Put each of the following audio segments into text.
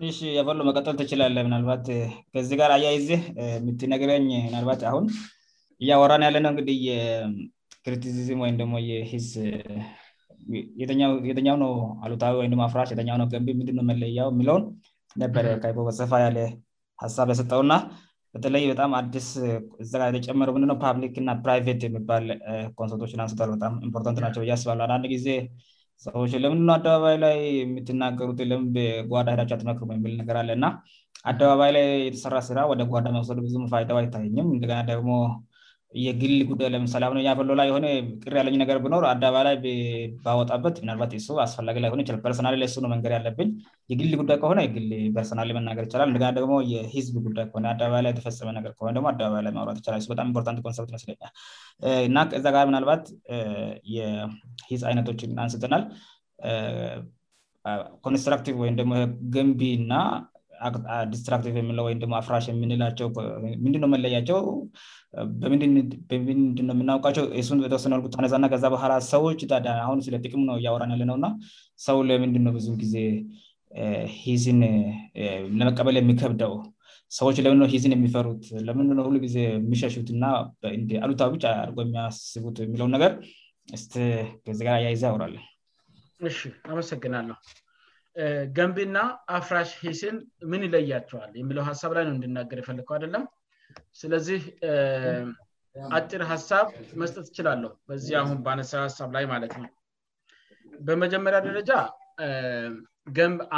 ይሽ የፈሎ መቀጠል ትችላለ ምናልባት ከዚህ ጋር እያይዜ የምትነግረኝ ምናልባት አሁን እያወራን ያለነው እንግዲህ ክሪቲሲዝም ወይም ደሞ ተኛ ነው አሉታዊወይአፍራሽ ነው ገንቢ ምንድ መለያው የሚለውን ነበረ ይበሰፋ ያለ ሀሳብ የሰጠውና በተለይበጣም አዲስ ጋ የተጨመረው ምንድ ብሊክና ፕራት የሚባል ኮንሰቶችአንስበም ምፖርት ናቸው እያስባለ አንንድ ጊዜ ሰዎችን ለምንድ አደባባይ ላይ የምትናገሩት ለምን በጓዳ ሄዳ ትመክር የል ነገር አለና አደባባይ ላይ የተሰራ ስራ ወደ ጓዳ መሰዱ ብዙ ፋይደው አይታየኝም እንደገና ደሞ የግል ጉዳይ ለምሳሌ አሁ በሎ ላይ የሆ ቅር ያለኝ ነገር ብኖር አደባባ ላይ ባወጣበት ባት አስፈላጊላ ይላል ርናል መንገድ ያለብ የግል ጉዳይ ከሆነ የ ርናልመናገር ይችላል እንደሞ የህዝብ ጉዳባላ የተፈመአባባላይማ ይልበጣም ኢፖርት ንት ይመስለኛል እና ከዛ ጋር ምናልባት የሂዝ አይነቶችን አንስተናል ኮንስትራክቲቭ ወይም ደሞ ገንቢ ና ዲስትራክቲቭ የምለው ወይም አፍራሽ የምንላቸው ምንድ መለያቸው በምንድ የምናውቃቸው ሱ በተወሰነል ነዛእና ከዛ በላ ሰዎች አሁን ስለጥቅም ነው እያወራን ለነውና ሰው ለምንድነ ብዙ ጊዜ ሂዝን ለመቀበል የሚከብደው ሰዎች ለምን ሂዝን የሚፈሩት ለምንሁሉ ጊዜ የሚሸሹት እና አሉታ ድር የሚያስቡት የሚው ነገር ዚጋር ያይዜ ያውራለን አመሰግናለሁ ገንቢና አፍራሽ ሄሴን ምን ይለያቸዋል የሚለው ሀሳብ ላይ ነው እንድናገር ይፈልግከው አይደለም ስለዚህ አጭር ሀሳብ መስጠት ይችላለሁ በዚህ አሁን በአነሳዊ ሀሳብ ላይ ማለት ነው በመጀመሪያ ደረጃ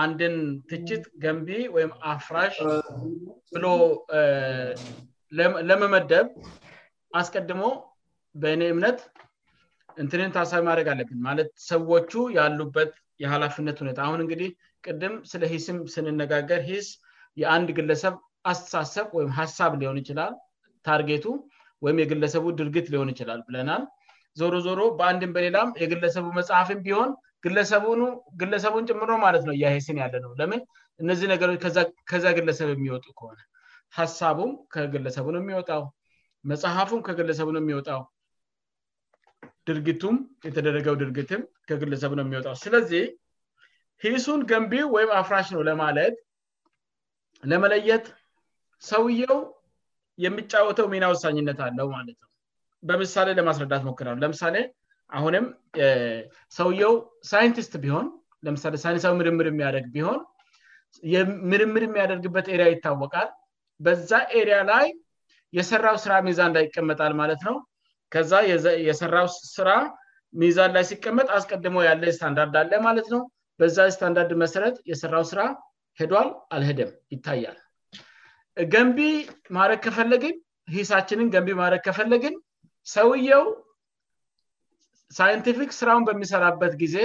አንድን ትችት ገንቢ ወይም አፍራሽ ብሎ ለመመደብ አስቀድሞ በእኔ እምነት እንትርኔት ሀሳቢ ማድረግ አለብን ማለት ሰዎቹ ያሉበት የሀላፍነት ሁኔታ አሁን እንግዲህ ቅድም ስለ ሂስም ስንነጋገር ሂስ የአንድ ግለሰብ አስተሳሰብ ወይም ሀሳብ ሊሆን ይችላል ታርጌቱ ወይም የግለሰቡ ድርጊት ሊሆን ይችላል ብለናል ዞሮ ዞሮ በአንድም በሌላም የግለሰቡ መጽሐፍም ቢሆን ግለሰቡ ግለሰቡን ጭምሮ ማለት ነው እያ ሂስን ያለ ነው ለምን እነዚህ ነገሮ ከዚ ግለሰብ የሚወጡ ከሆነ ሀሳቡም ከግለሰቡ ነው የሚወጣው መጽሐፉም ከግለሰቡ ነው የሚወጣው ድርጊቱም የተደረገው ድርጊትም ከግለሰብ ነው የሚወጣው ስለዚህ ሂሱን ገንቢው ወይም አፍራሽ ነው ለማለት ለመለየት ሰውየው የሚጫወተው ሚና ወሳኝነት አለው ማለት ነው በምሳሌ ለማስረዳት ሞክራ ነው ለምሳሌ አሁንም ሰውየው ሳይንቲስት ቢሆን ለምሳሌ ሳይንሳዊ ምርምር የሚያደርግ ቢሆን ምርምር የሚያደርግበት ሪያ ይታወቃል በዛ ኤሪያ ላይ የሰራው ስራ ሜዛ እንዳይይቀመጣል ማለት ነው ከዛ የሰራው ስራ ሚዛን ላይ ሲቀመጥ አስቀድሞ ያለ ስታንዳርድ አለ ማለት ነው በዛ ስታንዳርድ መሰረት የሰራው ስራ ሄዷል አልሄደም ይታያል ገንቢ ማድረግ ከፈለግን ሂሳችንን ገንቢ ማድረግ ከፈለግን ሰውየው ሳይንቲፊክ ስራውን በሚሰራበት ጊዜ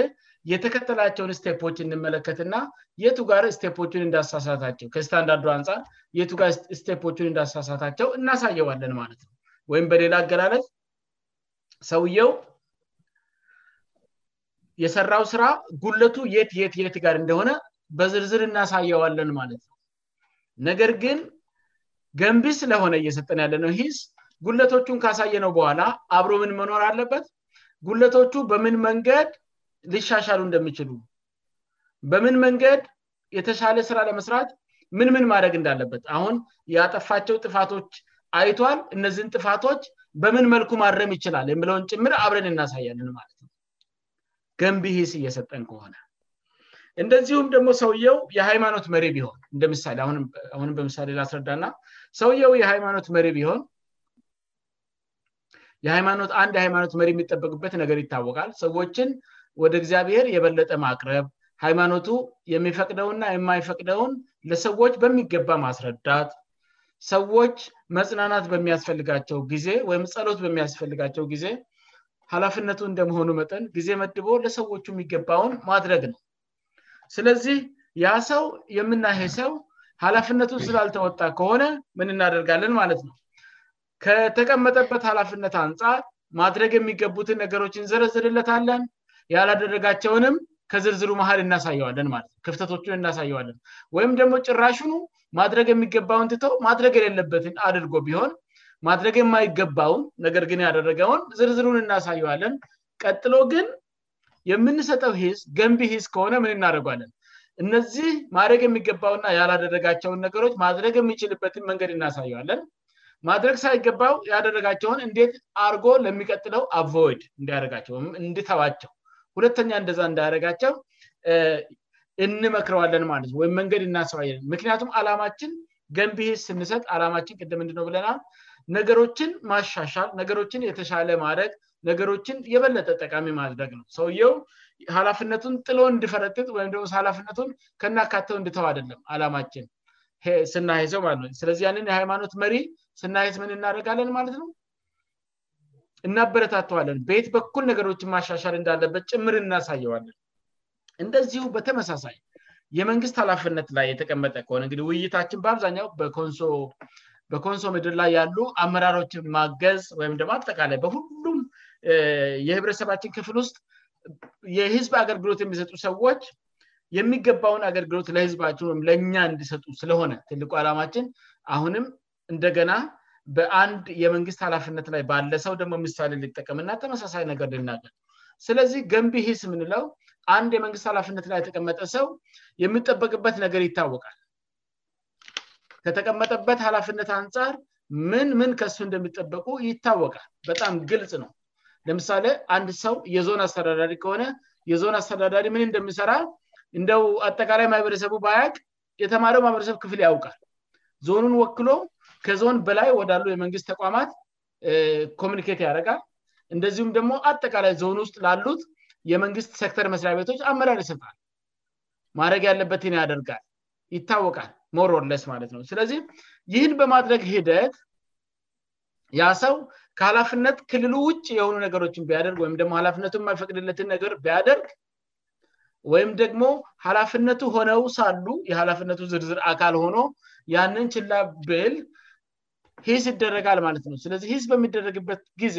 የተከተላቸውን ስቴፖች እንመለከትና የቱ ጋር ስቴፖችን እንዳሳሳቸውከስታንዳርዱ አንጻር የቱ ጋር ስቴፖችን እንዳሳሳታቸው እናሳየዋለን ማለት ነው ወይም በሌላ አገላለት ሰውየው የሰራው ስራ ጉለቱ የት የት የት ጋር እንደሆነ በዝርዝር እናሳየዋለን ማለት ነው ነገር ግን ገንቢ ስለሆነ እየሰጠን ያለነው ሂስ ጉለቶቹን ካሳየ ነው በኋላ አብሮ ምን መኖር አለበት ጉለቶቹ በምን መንገድ ልሻሻሉ እንደሚችሉ በምን መንገድ የተሻለ ስራ ለመስራት ምን ምን ማደግ እንዳለበት አሁን ያጠፋቸው ጥፋቶች አይቷል እነዚህን ጥፋቶች በምን መልኩ ማድረም ይችላል የምለውን ጭምር አብረን እናሳያልን ማለት ነው ገንቢስ እየሰጠን ከሆነ እንደዚሁም ደግሞ ሰውየው የሃይማኖት መሬ ቢሆን እንደ ምሳሌ አሁንም በምሳሌ ላስረዳና ሰውየው የሃይማኖት መሬ ቢሆን የሃይማኖት አንድ የሃይማኖት መሪ የሚጠበቅበት ነገር ይታወቃል ሰዎችን ወደ እግዚአብሔር የበለጠ ማቅረብ ሃይማኖቱ የሚፈቅደውና የማይፈቅደውን ለሰዎች በሚገባ ማስረዳት ሰዎች መጽናናት በሚያስፈልጋቸው ጊዜ ወይም ጸሎት በሚያስፈልጋቸው ጊዜ ሀላፍነቱ እንደመሆኑ መጠን ጊዜ መድቦ ለሰዎቹ የሚገባውን ማድረግ ነው ስለዚህ ያ ሰው የምናሄ ሰው ሀላፍነቱ ስላልተወጣ ከሆነ ምን እናደርጋለን ማለት ነው ከተቀመጠበት ሃላፍነት አንፃት ማድረግ የሚገቡትን ነገሮች እንዘረዝርለታለን ያላደረጋቸውንም ከዝርዝሩ መሃል እናሳየዋለን ማትነ ክፍተቶቹን እናሳየዋለን ወይም ደግሞ ጭራሹኑ ማድረግ የሚገባውንትቶ ማድረግ የሌለበትን አድርጎ ቢሆን ማድረግ የማይገባው ነገር ግን ያደረገውን ዝርዝሩን እናሳየዋለን ቀጥሎ ግን የምንሰጠው ሂስ ገንቢ ሂስ ከሆነ ምን እናደረጓለን እነዚህ ማድረግ የሚገባውና ያላደረጋቸውን ነገሮች ማድረግ የሚችልበትን መንገድ እናሳዩዋለን ማድረግ ሳይገባው ያደረጋቸውን እንዴት አርጎ ለሚቀጥለው አቮይድ እንዳያደረጋቸው እንድተዋቸው ሁለተኛ እንደዛ እንዳያረጋቸው እንመክረዋለን ማለት ነ ወይም መንገድ እናስዋ ምክንያቱም አላማችን ገንቢህ ስንሰጥ አላማችን ቅድምእንድነው ብለና ነገሮችን ማሻሻል ነገሮችን የተሻለ ማድረግ ነገሮችን የበለጠ ጠቃሚ ማድረግ ነው ሰውየው ሃላፍነቱን ጥሎ እንድፈረጥጥ ወይምደ ሃላፍነቱን ከናካተው እንድተው አደለም አላማችን ስናይዘውማለትነው ስለዚህ ያንን የሃይማኖት መሪ ስናዝ ምን እናደጋለን ማለት ነው እናበረታተዋለን በየት በኩል ነገሮችን ማሻሻል እንዳለበት ጭምር እናሳየዋለን እንደዚሁ በተመሳሳይ የመንግስት ኃላፍነት ላይ የተቀመጠ ከሆነ እንግዲህ ውይይታችን በአብዛኛው ሶበኮንሶ ምድር ላይ ያሉ አመራሮችን ማገዝ ወይም ደግሞ አጠቃላይ በሁሉም የህብረተሰባችን ክፍል ውስጥ የህዝብ አገልግሎት የሚሰጡ ሰዎች የሚገባውን አገልግሎት ለህዝባችንወይም ለእኛ እንዲሰጡ ስለሆነ ትልቁ ዓላማችን አሁንም እንደገና በአንድ የመንግስት ኃላፍነት ላይ ባለ ሰው ደግሞ ሚሳሌ ሊጠቀምና ተመሳሳይ ነገር ልናገርነ ስለዚህ ገንቢ ስ ምንለው አንድ የመንግስት ሃላፍነት ላይ የተቀመጠ ሰው የሚጠበቅበት ነገር ይታወቃል ከተቀመጠበት ሃላፍነት አንጻር ምን ምን ከሱ እንደሚጠበቁ ይታወቃል በጣም ግልጽ ነው ለምሳሌ አንድ ሰው የዞን አስተዳዳሪ ከሆነ የዞን አስተዳዳሪ ምን እንደሚሰራ እንደው አጠቃላይ ማይበረሰቡ ባያቅ የተማሪው ማህበረሰብ ክፍል ያውቃል ዞኑን ወክሎ ከዞን በላይ ወዳሉ የመንግስት ተቋማት ኮሚኒኬት ያደረጋል እንደዚሁም ደግሞ አጠቃላይ ዞን ውስጥ ላሉት የመንግስት ሰክተር መስሪያ ቤቶች አመራር ይሰጣል ማድረግ ያለበትን ያደርጋል ይታወቃል ሞሮርለስ ማለት ነው ስለዚህ ይህን በማድረግ ሂደት ያ ሰው ከሀላፍነት ክልሉ ውጭ የሆኑ ነገሮችን ቢያደርግ ወይም ደግሞ ሀላፍነቱ የማይፈቅድለትን ነገር ቢያደርግ ወይም ደግሞ ሀላፍነቱ ሆነው ሳሉ የሃላፍነቱ ዝርዝር አካል ሆኖ ያንን ችላብል ሂስ ይደረጋል ማለት ነው ስለዚህ ስ በሚደረግበት ጊዜ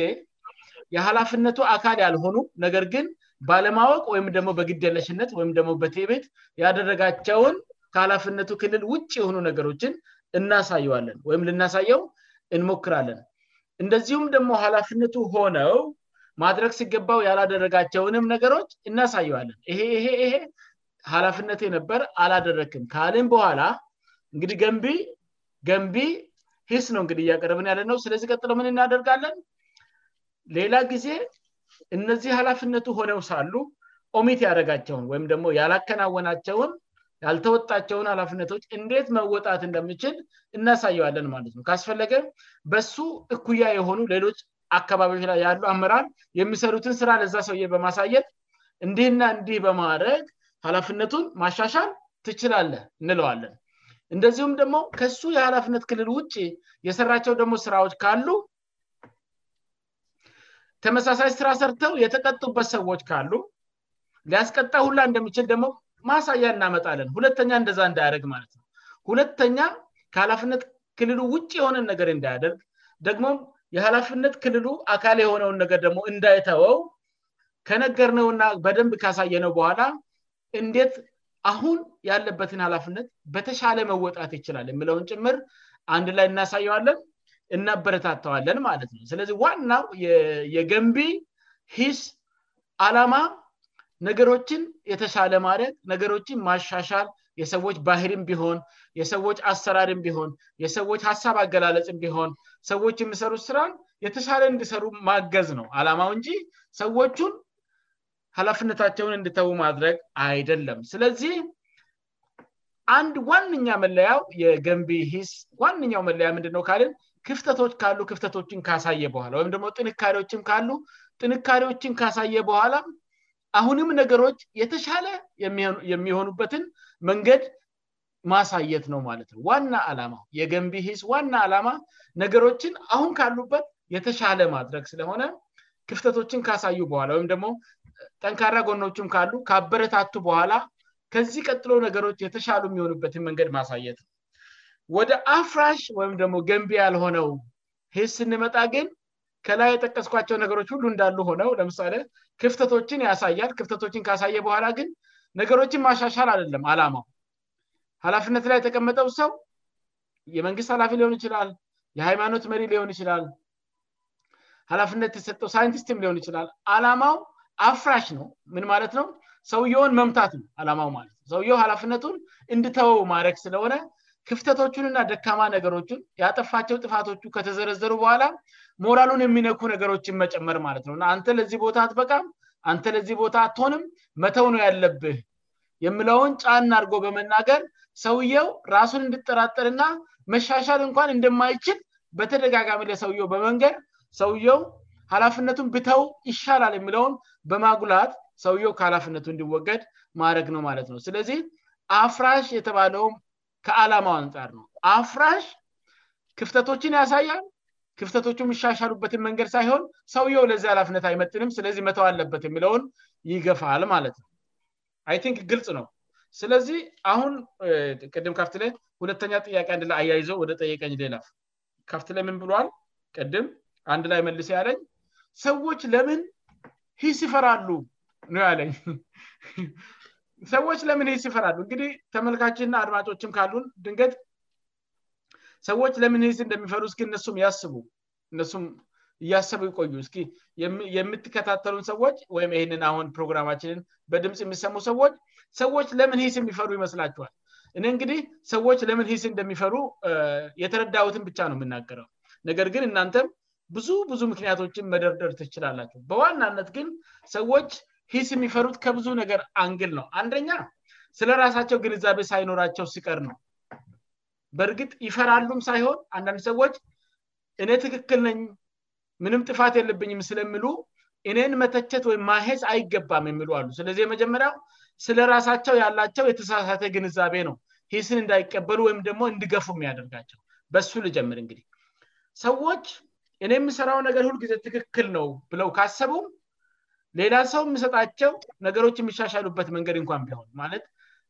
የሀላፍነቱ አካል ያልሆኑ ነገር ግን ባለማወቅ ወይም ደግሞ በግድ ለሽነት ወይም ደግሞ በትቤት ያደረጋቸውን ከሀላፍነቱ ክልል ውጭ የሆኑ ነገሮችን እናሳየዋለን ወይም ልናሳየው እንሞክራለን እንደዚሁም ደግሞ ሃላፍነቱ ሆነው ማድረግ ሲገባው ያላደረጋቸውንም ነገሮች እናሳየዋለን ይሄይሄ ይሄ ሀላፍነት የነበር አላደረክም ከአልም በኋላ እንግዲህ ገንቢ ገንቢ ሂስ ነው እንግዲ እያቀርብን ያለነው ስለዚህ ቀጥለውምን እናደርጋለን ሌላ ጊዜ እነዚህ ሀላፍነቱ ሆነው ሳሉ ኦሚት ያደረጋቸውን ወይም ደግሞ ያላከናወናቸውን ያልተወጣቸውን ሃላፍነቶች እንዴት መወጣት እንደሚችል እናያሳየዋለን ማለት ነው ካስፈለገን በሱ እኩያ የሆኑ ሌሎች አካባቢዎች ላይ ያሉ አምራር የሚሰሩትን ስራ ለዛ ሰውየ በማሳየት እንዲህና እንዲህ በማድረግ ሀላፍነቱን ማሻሻል ትችላለ እንለዋለን እንደዚሁም ደግሞ ከሱ የሃላፍነት ክልል ውጭ የሰራቸው ደግሞ ስራዎች ካሉ ተመሳሳይ ስራ ሰርተው የተቀጡበት ሰዎች ካሉ ሊያስቀጣ ሁላ እንደሚችል ደግሞ ማሳያ እናመጣለን ሁለተኛ እንደዛ እንዳያደረግ ማለት ነው ሁለተኛ ከሀላፍነት ክልሉ ውጭ የሆነን ነገር እንዳያደርግ ደግሞም የሀላፍነት ክልሉ አካል የሆነውን ነገር ደግሞ እንዳይተወው ከነገርነው ና በደንብ ካሳየ ነው በኋላ እንዴት አሁን ያለበትን ሀላፍነት በተሻለ መወጣት ይችላል የሚለውን ጭምር አንድ ላይ እናሳየዋለን እናበረታተዋለን ማለት ነው ስለዚህ ዋናው የገንቢ ሂስ አላማ ነገሮችን የተሻለ ማድረግ ነገሮችን ማሻሻል የሰዎች ባህርን ቢሆን የሰዎች አሰራርን ቢሆን የሰዎች ሀሳብ አገላለፅን ቢሆን ሰዎች የሚሰሩት ስራን የተሻለ እንዲሰሩ ማገዝ ነው አላማው እንጂ ሰዎቹን ኃላፍነታቸውን እንድተዉ ማድረግ አይደለም ስለዚህ አንድ ዋነኛ መለያው የገንቢ ስ ዋነኛው መለያ ምንድን ነው ካልን ክፍተቶች ካሉ ክፍተቶችን ካሳየ በኋላ ወይም ደግሞ ጥንካዎችም ካሉ ጥንካሪዎችን ካሳየ በኋላ አሁንም ነገሮች የተሻለ የሚሆኑበትን መንገድ ማሳየት ነው ማለት ነው ዋና አላማ የገንቢስ ዋና አላማ ነገሮችን አሁን ካሉበት የተሻለ ማድረግ ስለሆነ ክፍተቶችን ካሳዩ በኋላ ወይም ደግሞ ጠንካራ ጎኖችም ካሉ ካአበረታቱ በኋላ ከዚህ ቀጥሎ ነገሮች የተሻሉ የሚሆኑበትን መንገድ ማሳየት ነው ወደ አፍራሽ ወይም ደግሞ ገንቢ ያልሆነው ህ ስንመጣ ግን ከላይ የጠቀስኳቸው ነገሮች ሁሉ እንዳሉ ሆነው ለምሳሌ ክፍተቶችን ያሳያል ክፍተቶችን ከያሳየ በኋላ ግን ነገሮችን ማሻሻል አደለም አላማው ሀላፍነት ላይ የተቀመጠው ሰው የመንግስት ኃላፊ ሊሆን ይችላል የሃይማኖት መሪ ሊሆን ይችላል ሀላፍነት የሰጠው ሳይንቲስትም ሊሆን ይችላል አላማው አፍራሽ ነው ምን ማለት ነው ሰውየውን መምታት ነው አላማው ማለት ሰውየው ሃላፍነቱን እንድተወው ማድረግ ስለሆነ ክፍተቶቹን ና ደካማ ነገሮችን ያጠፋቸው ጥፋቶቹ ከተዘረዘሩ በኋላ ሞራሉን የሚነኩ ነገሮችን መጨመር ማለት ነውእና አንተ ለዚህ ቦታትበቃም አንተ ለዚህ ቦታ አትሆንም መተው ነው ያለብህ የሚለውን ጫና አድርጎ በመናገር ሰውየው ራሱን እንድጠራጠር ና መሻሻል እንኳን እንደማይችል በተደጋጋሚ ለሰውየው በመንገድ ሰውየው ሀላፍነቱን ብተው ይሻላል የሚለውን በማጉላት ሰውየው ከሃላፍነቱ እንዲወገድ ማድረግ ነው ማለት ነው ስለዚህ አፍራሽ የተባለውን ከዓላማው አንጻር ነው አፍራሽ ክፍተቶችን ያሳያል ክፍተቶቹን የይሻሻሉበትን መንገድ ሳይሆን ሰውየው ለዚህ ሀላፍነት አይመጥንም ስለዚህ መተው አለበት የሚለውን ይገፋል ማለት ነው አይንክ ግልጽ ነው ስለዚህ አሁን ቅድም ካፍት ላይ ሁለተኛ ጥያቄ አንድ ላይ አያይዘው ወደ ጠየቀኝ ሌላፍ ከፍት ለ ምን ብሏል ቅድም አንድ ላይ መልስ ያለኝ ሰዎች ለምን ሂስ ይፈራሉ ነው ያለኝ ሰዎች ለምን ስ ይፈራሉ እንግዲህ ተመልካችንና አድማጮችም ካሉን ድንገት ሰዎች ለምን ስ እንደሚፈሩ እስ እነሱም እያስቡ እነሱም እያሰቡ ይቆዩ እስ የምትከታተሉን ሰዎች ወይም ይህንን አሁን ፕሮግራማችንን በድምፅ የሚሰሙ ሰዎች ሰዎች ለምን ስ የሚፈሩ ይመስላችኋል እኔ እንግዲህ ሰዎች ለምን ስ እንደሚፈሩ የተረዳዉትን ብቻ ነው የምናገረው ነገር ግን እናንተም ብዙ ብዙ ምክንያቶችን መደርደር ትችላላቸው በዋናነት ግን ሰዎች ሂስ የሚፈሩት ከብዙ ነገር አንግል ነው አንደኛ ስለራሳቸው ግንዛቤ ሳይኖራቸው ስቀር ነው በእርግጥ ይፈራሉም ሳይሆን አንዳንድ ሰዎች እኔ ትክክል ነኝ ምንም ጥፋት የለብኝም ስለምሉ እኔን መተቸት ወይም ማሄዝ አይገባም የሚሉአሉ ስለዚህ መጀመሪያ ስለ ራሳቸው ያላቸው የተሳሳተ ግንዛቤ ነው ሂስን እንዳይቀበሉ ወይም ደግሞ እንድገፉ የሚያደርጋቸው በሱ ልጀምር እንግዲህ ሰዎች እኔ የምሠራው ነገር ሁልጊዜ ትክክል ነው ብለው ካሰቡ ሌላ ሰው የምሰጣቸው ነገሮች የሚሻሻሉበት መንገድ እንኳን ቢሆን ማለት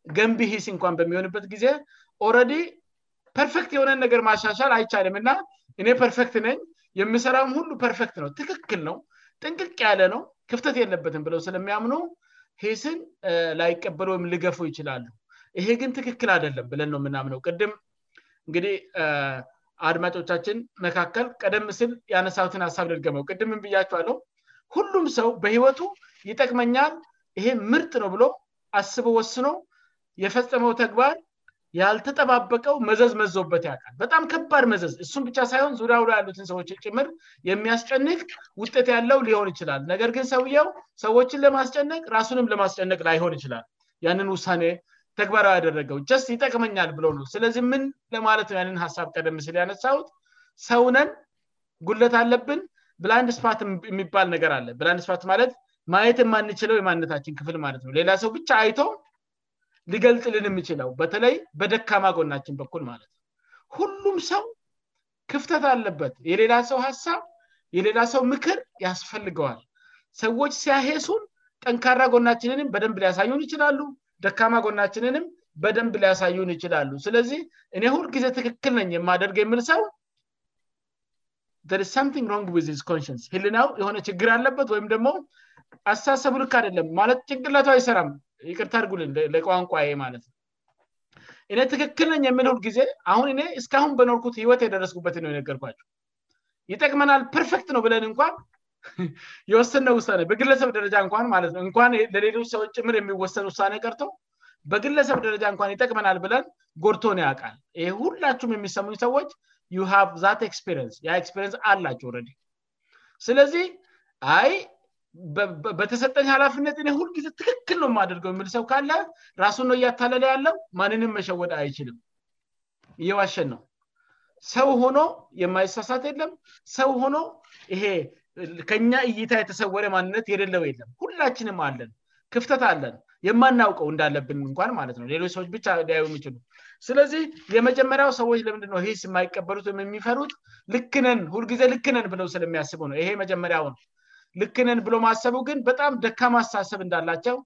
ገንቢ ስ እንኳን በሚሆንበት ጊዜ ኦረዲ ፐርፌክት የሆነን ነገር ማሻሻል አይቻልም እና እኔ ፐርፌክት ነኝ የሚሰራም ሁሉ ፐርፌክት ነው ትክክል ነው ጥንቅቅ ያለ ነው ክፍተት የለበትም ብለው ስለሚያምኑ ሄስን ላይቀበሉ ወይም ልገፉ ይችላሉ ይሄ ግን ትክክል አደለም ብለን ነው የምናምነው ቅድም እንግዲህ አድማጮቻችን መካከል ቀደም ስል ያነሳትን ሀሳብ ደርገመው ቅድም ንብያቸአለው ሁሉም ሰው በህይወቱ ይጠቅመኛል ይሄ ምርጥ ነው ብሎ አስበ ወስኖ የፈጸመው ተግባር ያልተጠባበቀው መዘዝ መዘበት ያውቃል በጣም ከባድ መዘዝ እሱም ብቻ ሳይሆን ዙሪያ ላ ያሉትን ሰዎችን ጭምር የሚያስጨንቅ ውጤት ያለው ሊሆን ይችላል ነገር ግን ሰውየው ሰዎችን ለማስጨነቅ ራሱንም ለማስጨነቅ ላይሆን ይችላል ያንን ውሳኔ ተግባራዊ ያደረገው ስ ይጠቅመኛል ብሎ ነው ስለዚህ ምን ለማለት ነው ያንን ሀሳብ ቀደም ስል ያነሳውት ሰውነን ጉለት አለብን ብላንድ ስፓት የሚባል ነገር አለ ብላንድ ስፓት ማለት ማየት የማንችለው የማነታችን ክፍል ማለት ነው ሌላ ሰው ብቻ አይቶ ሊገልጥ ልንም ይችለው በተለይ በደካማ ጎናችን በኩል ማለት ሁሉም ሰው ክፍተት አለበት የሌላ ሰው ሀሳብ የሌላ ሰው ምክር ያስፈልገዋል ሰዎች ሲያሄሱን ጠንካራ ጎናችንንም በደንብ ሊያሳዩን ይችላሉ ደካማ ጎናችንንም በደንብ ሊያሳዩን ይችላሉ ስለዚህ እኔ ሁልጊዜ ትክክል ነኝ የማደርግ የሚል ሰው ን ህልናው የሆነ ችግር አለበት ወይም ደግሞ አሳሰቡ ልክ አደለም ማለት ጭንቅላቱ አይሰራም ይቅርታ እርጉልን ለቋንቋ ማለት ነው እኔ ትክክልነኝ የምልሁል ጊዜ አሁን እኔ እስካሁን በኖርኩት ህይወት የደረስበት ነው የነገርኳቸው ይጠቅመናል ፐርፌክት ነው ብለን እንኳን የወሰነ ውሳኔ በግለሰብ ደረጃ እኳን ትነ እኳን ለሌሎች ሰዎች ጭምር የሚወሰን ውሳኔ ቀርተው በግለሰብ ደረጃ እንኳን ይጠቅመናል ብለን ጎድቶን ያውቃል ይህ ሁላችሁም የሚሰሙኝ ሰዎች ሪን ያ ፔሪን አላቸው ረ ስለዚህ አይ በተሰጠኝ ሀላፊነት ሁል ጊዜ ትክክል ነው የማደርገው የሚል ሰው ካለ ራሱ ነው እያታለለ ያለው ማንንም መሸወደ አይችልም የ ዋሸን ነው ሰው ሆኖ የማይሳሳት የለም ሰው ሆኖ ይሄ ከኛ እይታ የተሰወረ ማንነት የሌለው የለም ሁላችንም አለን ክፍተት አለን የማናውቀው እንዳለብን እንኳን ማለት ነ ሌሎች ሰዎች ብቻ ሊያ የሚችሉ ስለዚህ የመጀመሪያው ሰዎች ለምንድነ ይስ የማይቀበሉት ወም የሚፈሩት ልክነን ሁልጊዜ ልክነን ብለው ስለሚያስቡ ነው ይሄ መጀመሪያውነ ልክነን ብለው ማሰቡ ግን በጣም ደካ ማሳሰብ እንዳላቸው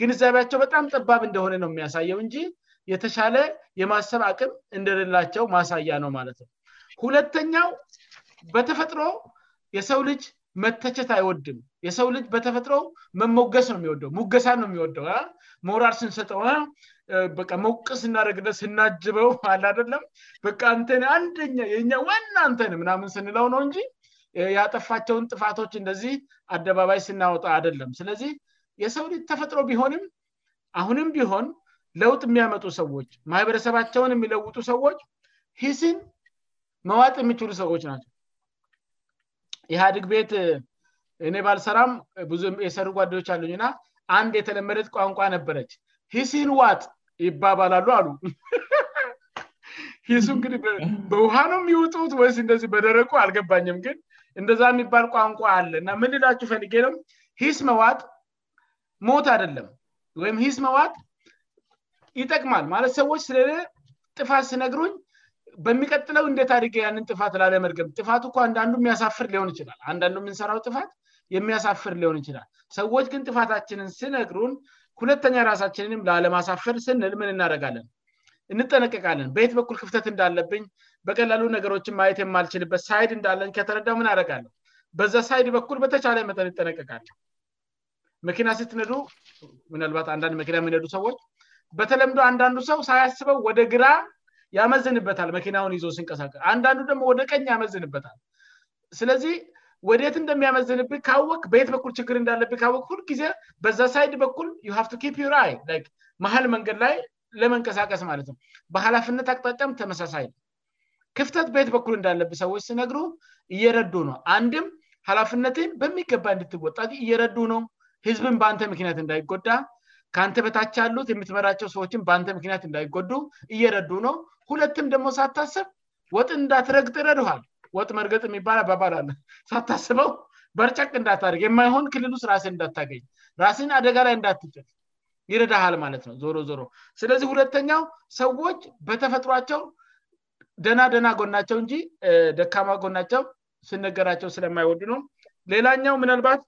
ግንዛቤያቸው በጣም ጠባብ እንደሆነ ነው የሚያሳየው እንጂ የተሻለ የማሰብ አቅም እንደሌላቸው ማሳያ ነው ማለት ነው ሁለተኛው በተፈጥሮ የሰው ልጅ መተቸት አይወድም የሰው ልጅ በተፈጥሮ መሞገስ ነ የሚወደው ሙገሳ ነው የሚወደው ሞራር ስንሰጠው በ መቅስ ስናደረግለ ስናጅበው አላ አደለም በ ንተ አንደኛ ኛ ዋናንተን ምናምን ስንለው ነው እንጂ ያጠፋቸውን ጥፋቶች እንደዚህ አደባባይ ስናወጣ አደለም ስለዚህ የሰው ልጅ ተፈጥሮ ቢሆንም አሁንም ቢሆን ለውጥ የሚያመጡ ሰዎች ማህበረሰባቸውን የሚለውጡ ሰዎች ሂሲን መዋጥ የሚችሉ ሰዎች ናቸው ኢህአዲግ ቤት እኔ ባልሰራም ብዙ የሰሩ ጓዳዮች አሉኝ ና አንድ የተለመደት ቋንቋ ነበረች ሂሲን ዋጥ ይባባላሉ አሉ ሂሱ እንግዲህ በውሃ ነው የሚወጡት ወይስ እንደዚህ በደረቁ አልገባኝም ግን እንደዛ የሚባል ቋንቋ አለ እና ምንላቸሁ ፈንጌ ነው ሂስ መዋጥ ሞት አደለም ወይም ሂስ መዋጥ ይጠቅማል ማለት ሰዎች ስለ ጥፋት ስነግሩኝ በሚቀጥለው እንዴት አድገ ያንን ጥፋት ላለመርገም ጥፋቱ እ አንዳንዱ የሚያሳፍር ሊሆን ይችላልአንዳን የምንሰራው ጥፋት የሚያሳፍር ሊሆን ይችላል ሰዎች ግን ጥፋታችንን ስነግሩን ሁለተኛ ራሳችንንም ላለማሳፍር ስንል ምን እናረጋለን እንጠነቀቃለን በየት በኩል ክፍተት እንዳለብኝ በቀላሉ ነገሮችን ማየት የማልችልበት ሳይድ እንዳለን ከተረዳው ምንአደረጋለሁ በዛ ሳይድ በኩል በተቻለ መጠን ይጠነቀቃለን መኪና ስትነዱ ምናልባት አንንድ መኪና የሚነዱ ሰዎች በተለምዶ አንዳንዱ ሰው ሳያስበው ወደ ግራ ያመዝንበታል መኪናውን ይዞ ሲንቀሳቀስ አንዳንዱ ደግሞ ወደ ቀኝ ያመዝንበታል ስለዚህ ወደየት እንደሚያመዝንብ ካወቅ በየት በኩል ችግር እንዳለብ ካወቅ ሁልጊዜ በዛ ሳይድ በኩል ይ መሃል መንገድ ላይ ለመንቀሳቀስ ማለት ነው በሃላፍነት አቅጣጣም ተመሳሳይ ነው ክፍተት በየት በኩል እንዳለብ ሰዎች ሲነግሩ እየረዱ ነው አንድም ሃላፍነትን በሚገባ እንድትወጣት እየረዱ ነው ህዝብን በአንተ መኪንያት እንዳይጎዳ ከአንተ በታች ያሉት የምትመራቸው ሰዎችን በአንተ ምክንያት እንዳይጎዱ እየረዱ ነው ሁለትም ደግሞ ሳታስብ ወጥን እንዳትረግጥ ረድሃል ወጥ መርገጥ የሚባል አባባላ ሳታስበው በርጫቅ እንዳታደርግ የማይሆን ክልሉስ ራሴን እንዳታገኝ ራሴን አደጋ ላይ እንዳትጥጥ ይረዳሃል ማለት ነው ዞሮ ዞሮ ስለዚህ ሁለተኛው ሰዎች በተፈጥሯቸው ደና ደና ጎናቸው እንጂ ደካማ ጎናቸው ስነገራቸው ስለማይወዱ ነው ሌላኛው ምናልባት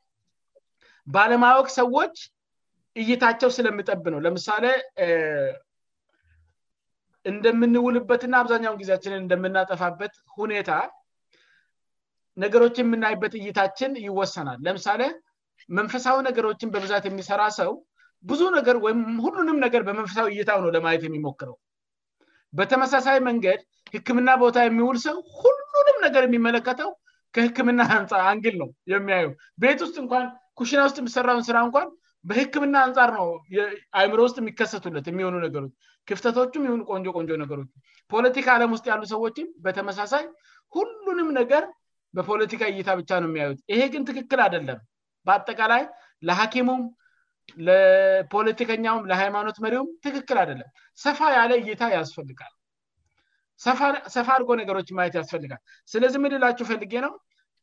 ባለማያወቅ ሰዎች እይታቸው ስለምጠብ ነው ለምሳሌ እንደምንውልበትና አብዛኛውን ጊዜያችንን እንደምናጠፋበት ሁኔታ ነገሮችን የምናይበት እይታችን ይወሰናል ለምሳሌ መንፈሳዊ ነገሮችን በብዛት የሚሰራ ሰው ብዙ ነገወይም ሁሉንም ነገር በመንፈሳዊ እይታው ነው ለማየት የሚሞክረው በተመሳሳይ መንገድ ህክምና ቦታ የሚውል ሰው ሁሉንም ነገር የሚመለከተው ከህክምና ፃ አንግል ነው የሚያዩ ቤት ውስጥ እንኳን ኩሽና ውስጥ የሚሠራውን ስራ እንኳን በህክምና አንጻር ነው አእእምሮ ውስጥ የሚከሰቱለት የሚሆኑ ነገሮች ክፍተቶቹም ይሆኑ ቆንጆ ቆንጆ ነገሮች ፖለቲካ ዓለም ውስጥ ያሉ ሰዎችም በተመሳሳይ ሁሉንም ነገር በፖለቲካ እይታ ብቻ ነው የሚያዩት ይሄ ግን ትክክል አደለም በአጠቃላይ ለሀኪሙም ለፖለቲከኛውም ለሃይማኖት መሪውም ትክክል አደለም ሰፋ ያለ እይታ ያስፈልጋል ሰፋ አድጎ ነገሮች ማየት ያስፈልጋል ስለዚህ የምንላቸው ፈልጌ ነው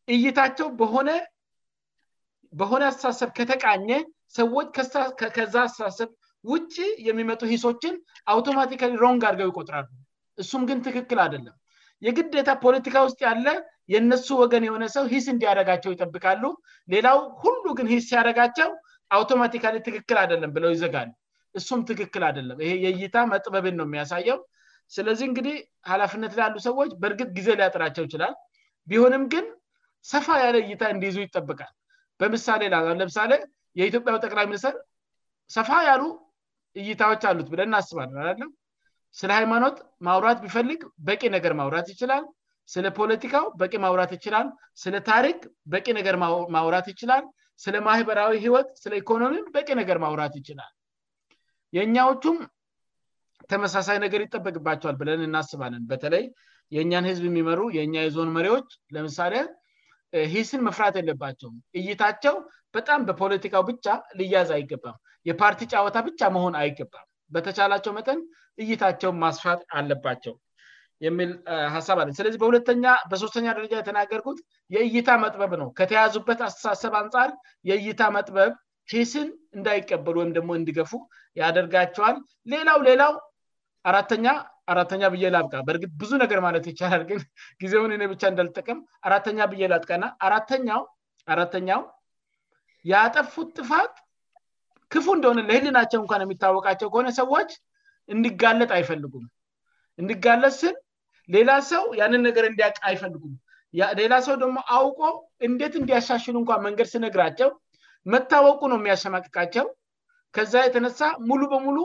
እይታቸው በሆነ በሆነ አስተሳሰብ ከተቃኘ ሰዎች ከዛ አስተሳሰብ ውጭ የሚመጡ ሂሶችን አውቶማቲካ ሮንግ አርገው ይቆጥራሉ እሱም ግን ትክክል አደለም የግዴታ ፖለቲካ ውስጥ ያለ የእነሱ ወገን የሆነ ሰው ሂስ እንዲያረጋቸው ይጠብቃሉ ሌላው ሁሉ ግን ሂስ ሲያረጋቸው አውቶማቲካሊ ትክክል አደለም ብለው ይዘጋ ነ እሱም ትክክል አደለም ይሄ የእይታ መጥበብን ነው የሚያሳየው ስለዚህ እንግዲህ ሀላፍነት ላያሉ ሰዎች በእርግጥ ጊዜ ሊያጠራቸው ይችላል ቢሆንም ግን ሰፋ ያለ እይታ እንዲይዙ ይጠበቃል በምሳሌ ላ ለምሳሌ የኢትዮጵያው ጠቅላይ ሚኒስትር ሰፋ ያሉ እይታዎች አሉት ብለን እናስባልን አለ ስለ ሃይማኖት ማውራት ቢፈልግ በቂ ነገር ማውራት ይችላል ስለ ፖለቲካው በቂ ማውራት ይችላል ስለ ታሪክ በቂ ነገር ማውራት ይችላል ስለ ማህበራዊ ህይወት ስለ ኢኮኖሚ በቂ ነገር ማውራት ይችላል የእኛዎቹም ተመሳሳይ ነገር ይጠበቅባቸዋል ብለን እናስባለን በተለይ የእኛን ህዝብ የሚመሩ የእኛ የዞን መሪዎች ለምሳሌ ሄስን መፍራት የለባቸው እይታቸው በጣም በፖለቲካው ብቻ ልያዝ አይገባም የፓርቲ ጫዋታ ብቻ መሆን አይገባም በተቻላቸው መጠን እይታቸው ማስፋት አለባቸው የሚል ሀሳብ አለች ስለዚህ በሁለተኛ በሶስተኛ ደረጃ የተናገርኩት የእይታ መጥበብ ነው ከተያያዙበት አስተሳሰብ አንጻር የእይታ መጥበብ ሄስን እንዳይቀበሉ ወይም ደግሞ እንድገፉ ያደርጋቸዋል ሌላው ሌላው አራተኛ አራተኛ ብዬ ላብቃ በእርግት ብዙ ነገር ማለት ይቻላል ግን ጊዜውን እኔ ብቻ እንዳልጠቀም አራተኛ ብዬ ላጥቃና አራተኛው አራተኛው ያጠፉት ጥፋት ክፉ እንደሆነ ለህልናቸው እንኳ የሚታወቃቸው ከሆነ ሰዎች እንዲጋለጥ አይፈልጉም እንዲጋለጥስን ሌላ ሰው ያንን ነገር እንዲያቀ አይፈልጉም ሌላ ሰው ደግሞ አውቆ እንዴት እንዲያሻሽሉ እንኳ መንገድ ስነግራቸው መታወቁ ነው የሚያሸማቅቃቸው ከዛ የተነሳ ሙሉ በሙሉ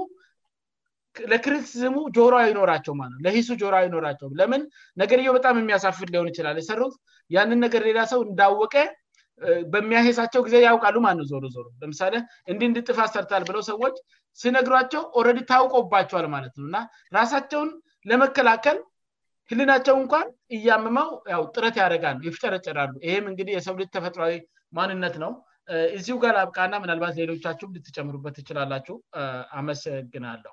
ለክርሲዝሙ ጆሮ አይኖራቸው ነው ለሂሱ ጆሮ አይኖራቸው ለምን ነገርየው በጣም የሚያሳፍድ ሊሆን ይችላል ሰሩ ያንን ነገር ሌላ ሰው እንዳወቀ በሚያሄሳቸው ጊዜ ያውቃሉ ማንነው ዞ ለምሳሌ እንድህ እንድጥፋ ሰርታል ብለው ሰዎች ስነግሯቸው ኦረዲ ታውቆባቸዋል ማለት ነው እና ራሳቸውን ለመከላከል ህልናቸው እንኳን እያምመው ጥረት ያደረጋነ ይፍጨረጨራሉ ይህም እንግዲህ የሰው ልጅ ተፈጥሯዊ ማንነት ነው እዚሁ ጋር ብቃና ምናልባት ሌሎቻቸሁም ልትጨምሩበት ይችላላችሁ አመሰግናለሁ